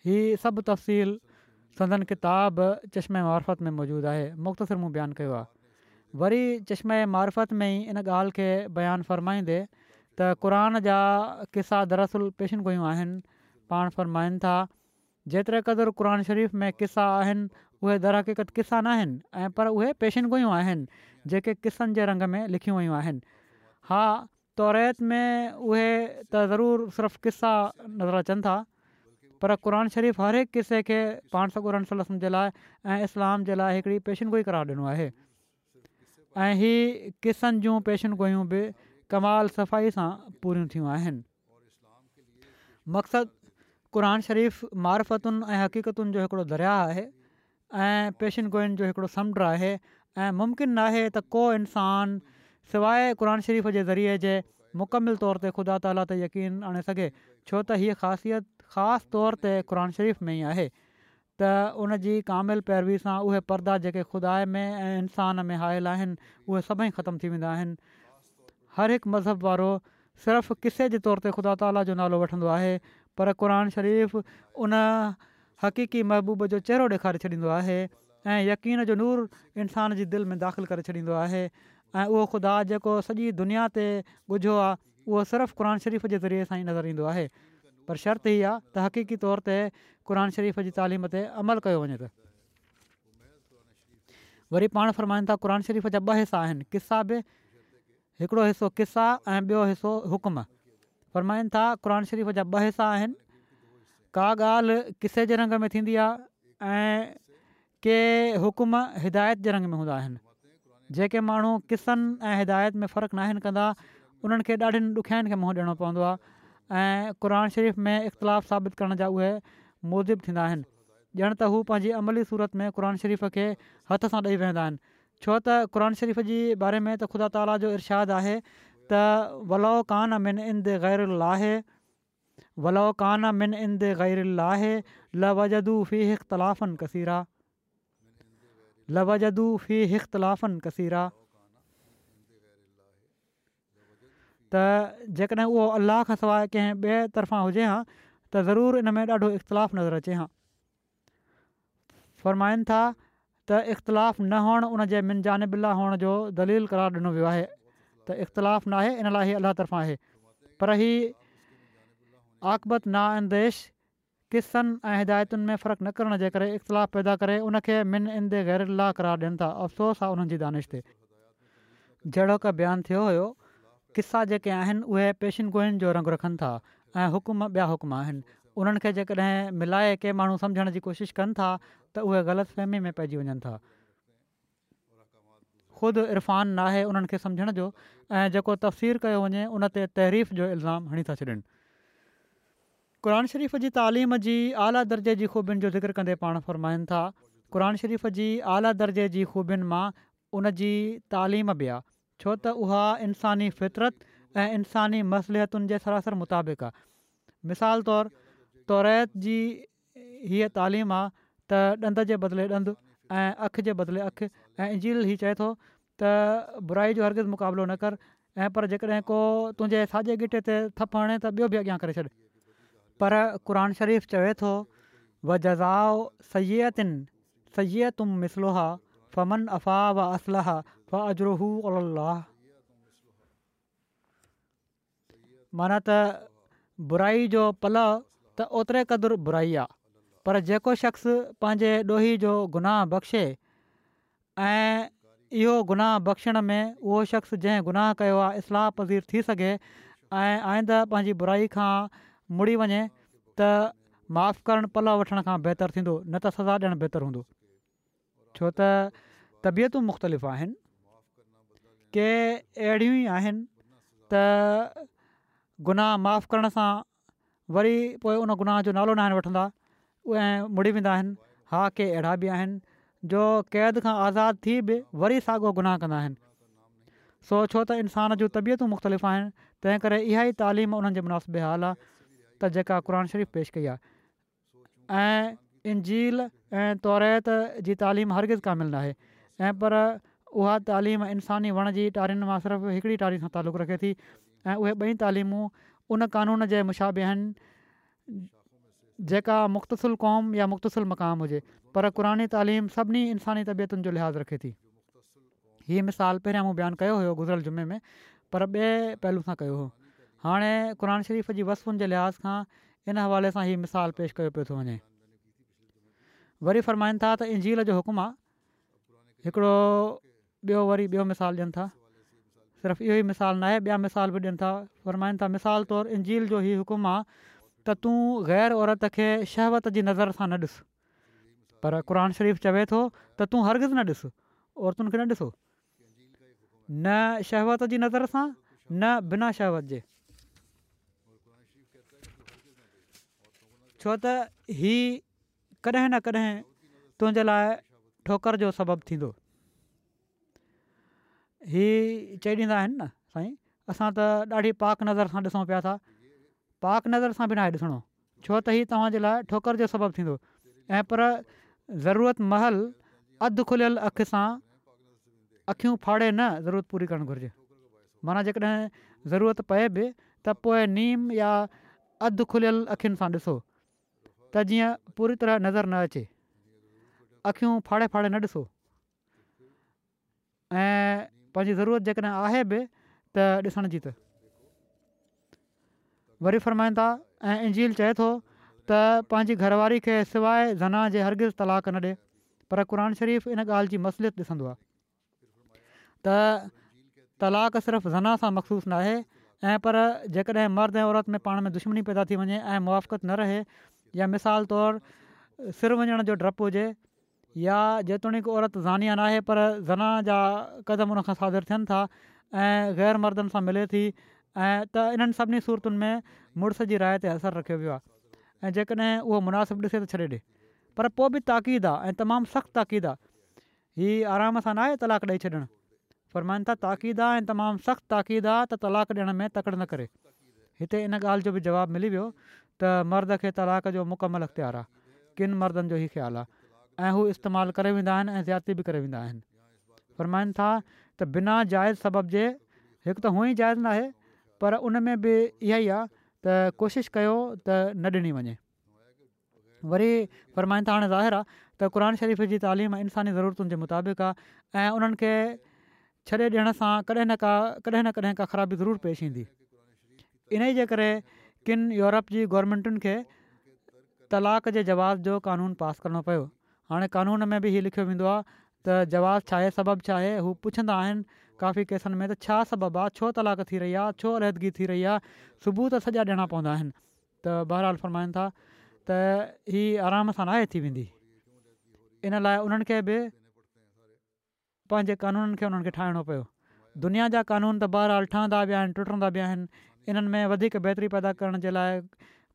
हीअ सभु तफ़सील संदन किताब चश्मे मारफ़त में मौजूदु आहे मुख़्तसिर मूं बयानु कयो आहे वरी चश्मे मारफ़त में ई इन ॻाल्हि खे बयानु फ़रमाईंदे त क़रान जा क़िसा दरअसल पेशन गुयूं आहिनि पाण फ़रमाइनि था जेतिरे क़दुरु क़ुर शरीफ़ में क़िसा आहिनि उहे दरहक़ीक़त किसा न आहिनि ऐं पर उहे पेशन गुयूं आहिनि जेके क़िसनि जे रंग में लिखियूं वयूं आहिनि हा तौरेत में उहे त ज़रूरु सिर्फ़ु किसा नज़र अचनि था पर क़ान शरीफ़ हर हिकु क़िसे खे पाण सख़रनि जे लाइ ऐं इस्लाम जे लाइ हिकिड़ी पेशनगोई करार ॾिनो आहे ऐं हीअ क़िसनि जूं पेशनगोयूं बि कमाल सफ़ाई सां पूरियूं थियूं आहिनि मक़सदु क़रान शरीफ़ु मारफतुनि ऐं हक़ीक़तुनि जो हिकिड़ो दरिया आहे ऐं पेशनगोइनि जो हिकिड़ो समुंडु आहे ऐं मुमकिन न आहे त को इंसानु सवाइ क़रान शरीफ़ जे ज़रिए जे मुकमिल तौर ते ख़ुदा ताला ते यकीन आणे सघे छो त हीअ ख़ासियत ख़ासि तौर ते क़रान शरीफ़ में ई आहे त उन जी कामिल पैरवी सां उहे पर्दा जेके ख़ुदा में ऐं इंसान में आयल आहिनि उहे सभई ख़तमु थी वेंदा आहिनि हर हिकु मज़हब वारो सिर्फ़ु किसे जे तौर ते ख़ुदा ताला जो नालो वठंदो आहे पर क़ुर शरीफ़ उन हक़ीक़ी महबूब जो चहिरो ॾेखारे छॾींदो आहे ऐं यकीन जो नूर इंसान जी दिलि में दाख़िलु करे छॾींदो आहे ऐं उहो ख़ुदा जेको सॼी दुनिया ते ॻुझो आहे उहो सिर्फ़ु क़ुर शरीफ़ जे ज़रिए सां ई नज़र ईंदो आहे पर شرط आहे त हक़ीक़ी तौर ते क़ुर शरीफ़ जी तालीम ते अमल कयो वञे त वरी पाण फ़र्माइनि था क़ुर शरीफ़ जा ॿ हिसा आहिनि क़िसा बि हिकिड़ो हिसो क़िसा ऐं ॿियो हिसो हुकुम फ़रमाइनि था क़ुन शरीफ़ जा ॿ हिस्सा आहिनि का ॻाल्हि किसे जे रंग में थींदी आहे ऐं के हुकुम हिदायत जे रंग में हूंदा आहिनि जेके माण्हू किसनि ऐं हिदायत में फ़र्क़ु आहिनि कंदा उन्हनि खे ॾाढनि ॾुखियाईनि खे मुंहुं ॾियणो पवंदो ऐं क़ान शरीफ़ में इख़्तिलाफ़ु साबित करण जा उहे मोज़िब थींदा आहिनि ॼण त हू पंहिंजी अमली सूरत में क़ुर शरीफ़ खे हथ सां ॾेई वेहंदा आहिनि छो त क़रान शरीफ़ जे बारे में त ख़ुदा ताला जो इरशादु आहे त वलो क़ान मिन इंद ग़ैर लाहे वलो क़ान मिन इंद ग़ैर लाहे लव फी फीख़ तलाफ़न कसीरा लव जदु फ़ी हिख़ तिलाफ़न कसीरा त जेकॾहिं उहो अलाह खां सवाइ कंहिं ॿिए तर्फ़ां हुजे हा त ज़रूरु इन में ॾाढो इख़्तिलाफ़ु नज़र अचे हा फ़रमाइनि था त इख़्तिलाफ़ु न हुअणु उन मिन जानबिला हुअण जो दलील करार ॾिनो वियो आहे त इख़्तिलाफ़ु न आहे इन लाइ ई अलाह तर्फ़ा आहे पर ही आकबत नांदेश किसनि ऐं हिदायतुनि में फ़र्क़ु न करण जे करे इख़्तिलाफ़ु पैदा करे उनखे मिन इंदे ग़ैर अलाह करार ॾियनि था अफ़सोस आहे उन्हनि जी दानिश ते जहिड़ो का बयानु थियो हुयो क़िसा जेके आहिनि उहे पेशिन जो रंगु रखनि था ऐं हुकुम ॿिया हुकुम आहिनि उन्हनि खे जेकॾहिं मिलाए के माण्हू सम्झण जी कोशिशि कनि था त उहे ग़लति फ़हमी में पइजी वञनि था ख़ुदि इरफ़ान नाहे उन्हनि खे सम्झण जो ऐं जेको तफ़सीरु कयो वञे उन ते तहरीफ़ जो इल्ज़ाम हणी था छॾनि क़ुर शरीफ़ जी तालीम जी आला दर्जे जी ख़ूबियुनि जो ज़िक्र कंदे पाण फ़र्माइनि था क़ुर शरीफ़ जी आला दर्जे जी ख़ूबियुनि मां उन जी तालीम छो त उहा इंसानी فطرت ऐं इन्सानी मसलियतुनि जे सरासर मुताबिक़ आहे मिसाल तौरु तौर जी हीअ तालीम आहे त ॾंदु जे बदिले ॾंदु ऐं अखि जे बदिले अखि ऐं इजिल ई चए थो त बुराई जो हर्गिज़ु मुक़ाबिलो न कर ऐं पर जेकॾहिं को तुंहिंजे साॼे ॻिटे ते थपु हणे त ॿियो बि अॻियां करे छॾ पर क़ुर शरीफ़ु चवे थो व सयतिन सयतुम मिसलोहा फमन व फा अज माना त बुराई जो पल त ओतिरे क़दुरु बुराई आहे पर जेको शख़्स पंहिंजे ॾोही जो गुनाह बख़्शे ऐं इहो गुनाह बख़्शण में उहो शख़्स जंहिं गुनाह कयो आहे इस्लाह पज़ीर थी सघे ऐं आईंदु पंहिंजी बुराई खां मुड़ी वञे त माफ़ु करणु पल वठण खां बहितरु थींदो न त सज़ा ॾियणु बहितर हूंदो छो त तबियतूं मुख़्तलिफ़ आहिनि के अहिड़ियूं ई आहिनि त गुनाह माफ़ु करण सां वरी पोइ उन गुनाह जो नालो न आहिनि वठंदा उहे मुड़ी वेंदा आहिनि हा के अहिड़ा बि आहिनि जो क़ैद खां आज़ादु थी बि वरी साॻियो गुनाह कंदा आहिनि सो छो त इंसान जूं तबियतूं मुख़्तलिफ़ आहिनि तंहिं करे इहा ई तालीम उन्हनि जे मुनासिब हाल आहे त जेका क़ुर शरीफ़ पेश कई आहे ऐं इनजील ऐं तौरे जी तालीम पर उहा तालीम इंसानी वण जी तारीनि मां सिर्फ़ु हिकिड़ी टारी सां तालुक़ु रखे थी ऐं उहे ॿई तालीमूं उन क़ानून जे मुशाबे आहिनि जेका मुख़्तसिल क़ौम या मुख़्तसिल मक़ाम हुजे पर क़ुरानी तालीम सभिनी इंसानी तबियतुनि जो लिहाज़ रखे थी हीअ मिसाल पहिरियां मूं बयानु कयो हुयो गुज़िरियल जुमे में पर ॿिए पहलू सां कयो हुओ हाणे क़ुर शरीफ़ जी वसफ़ुनि जे लिहाज़ खां इन हवाले सां हीअ मिसाल पेश कयो पियो थो वञे वरी फरमाइनि था त इंजील जो हुकुम आहे हिकिड़ो ॿियो वरी ॿियो मिसालु ॾियनि था सिर्फ़ु इहो ई मिसाल नाहे ॿिया मिसाल बि ॾियनि था फ़र्माइनि था मिसाल तौरु इंजील जो ई हुकुमु आहे त तूं ग़ैर औरत खे शहवत जी नज़र सां न ॾिसु पर क़ुर शरीफ़ु चवे थो त तूं हर्गज़ु न ॾिसु औरतुनि खे न ॾिस न शहवत जी नज़र सां न बिना शहवत जे छो त ही कॾहिं न कॾहिं तुंहिंजे लाइ ठोकर जो सबबु थींदो हीअ चई ॾींदा आहिनि न साईं असां त ॾाढी पाक नज़र सां ॾिसूं पिया था पाक नज़र सां बि न आहे ॾिसणो छो त हीउ तव्हांजे लाइ ठोकर जो सबबु थींदो ऐं पर ज़रूरत महल अधु खुलियल अखि सां अखियूं फाड़े न ज़रूरत पूरी करणु घुरिजे माना जेकॾहिं ज़रूरत पए बि त पोइ नीम या अधु खुलियल अखियुनि सां ॾिसो त जीअं पूरी तरह नज़र न अचे अखियूं फाड़े फाड़े न ॾिसो ऐं पंहिंजी ज़रूरत जेकॾहिं आहे बि त ॾिसण जी त वरी फ़रमाईंदा ऐं इंजील चए थो त पंहिंजी घरवारी खे सवाइ ज़ना जे हरगिज़ तलाक न ॾिए पर क़ुर शरीफ़ इन ॻाल्हि जी मसलियत ॾिसंदो आहे त तलाक सिर्फ़ु ज़ना सां मखसूसु न आहे ऐं पर जेकॾहिं मर्द ऐं औरत में पाण में दुश्मनी पैदा थी वञे ऐं मुआफ़त न रहे या मिसाल तौरु सिर वञण जो डपु हुजे या जेतोणीकि औरत ज़ानिया न आहे पर ज़ना जा क़दम उनखां सादि थियनि था ऐं ग़ैर मर्दनि सां मिले थी ऐं त इन्हनि सभिनी सूरतुनि में मुड़ुस जी राय ते असरु रखियो वियो आहे ऐं जेकॾहिं उहो मुनासिबु ॾिसे त छॾे ॾिए पर पोइ बि ताक़ीद आहे ऐं तमामु सख़्तु ताक़ीद आहे हीअ आराम सां नाहे तलाक ॾेई छॾणु फ़र्माइनि था ताक़ीद आहे ऐं तमामु सख़्तु ताक़ीद आहे त तलाक ॾियण में तकड़ि न करे हिते इन ॻाल्हि जो बि जवाबु मिली वियो त मर्द खे तलाक जो मुकमलु अख़्तियारु आहे किन मर्दनि जो ई ख़्यालु आहे ऐं हू इस्तेमालु करे वेंदा आहिनि ऐं ज़्याती बि करे वेंदा आहिनि फ़र्माइनि था त बिना जाइज़ सबब जे हिकु त हूअं ई जाइज़ न आहे पर उन में बि इहा ई आहे त कोशिशि कयो त न ॾिनी वञे वरी फ़र्माइनि था हाणे ज़ाहिर आहे त क़रनि शरीफ़ जी तइलीम इंसानी ज़रूरतुनि जे मुताबिक़ आहे ऐं उन्हनि खे छॾे ॾियण सां कॾहिं न का कॾहिं न कॾहिं का ख़राबी ज़रूरु पेश ईंदी इन जे करे यूरोप जी खे तलाक़ जे जवाब जो कानून पास करिणो पियो हाणे क़ानून में बि इहो लिखियो वेंदो आहे त जवाबु छा आहे सबबु छा आहे हू पुछंदा आहिनि काफ़ी केसनि में त छा सबबु आहे छो तलाक थी रही आहे छो अलहदगी थी रही आहे सुबुह त सॼा ॾियणा पवंदा आहिनि त बहरहाल फ़रमाइनि था त हीअ आराम सां नाहे थी वेंदी इन लाइ उन्हनि खे बि पंहिंजे क़ानूननि खे उन्हनि खे ठाहिणो पियो दुनिया जा कानून त बहरहाल ठहंदा बि आहिनि टुटंदा बि आहिनि इन्हनि में वधीक बहितरी पैदा करण जे लाइ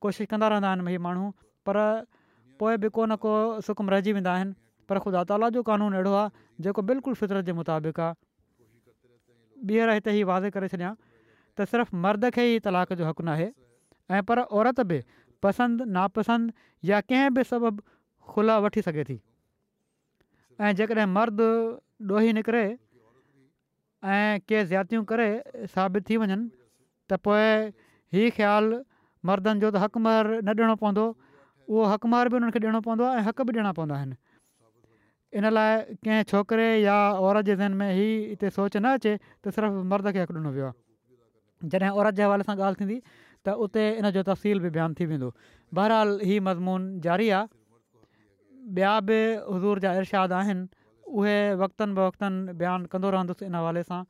कोशिशि कंदा रहंदा आहिनि भई पर पोइ बि को न को सुकुम रहिजी वेंदा आहिनि पर ख़ुदा ताला जो क़ानून अहिड़ो आहे जेको बिल्कुलु फितरत जे मुताबिक़ आहे ॿीहर हिते ई वाज़े करे छॾिया त सिर्फ़ु मर्द खे ई तलाक जो हक़ु न ऐं पर औरत बि पसंदि नापसंदि या कंहिं बि सबबु ख़ुला वठी सघे थी ऐं जेकॾहिं मर्द ॾोही निकिरे ऐं कंहिं ज्यातियूं करे साबित थी वञनि त पोइ हीअ ख़्यालु मर्दनि जो त हक़ु मर न ॾियणो पवंदो उहो हक़ुमार बि उन्हनि खे ॾियणो पवंदो आहे ऐं हक़ु बि ॾियणा पवंदा आहिनि इन लाइ कंहिं छोकिरे या औरत जे ज़हन में ई हिते सोच न अचे त सिर्फ़ु मर्द खे हक़ु ॾिनो वियो आहे जॾहिं औरत जे हवाले सां ॻाल्हि थींदी त उते इन जो तफ़सील बि बयानु थी वेंदो बहरहाल हीउ मज़मून जारी आहे ॿिया बि हज़ूर जा इरशाद आहिनि उहे वक़्तनि बयानु कंदो रहंदुसि इन हवाले सां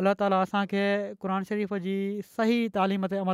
अलाह ताला असांखे क़ुर शरीफ़ जी सही तालीम ते अमल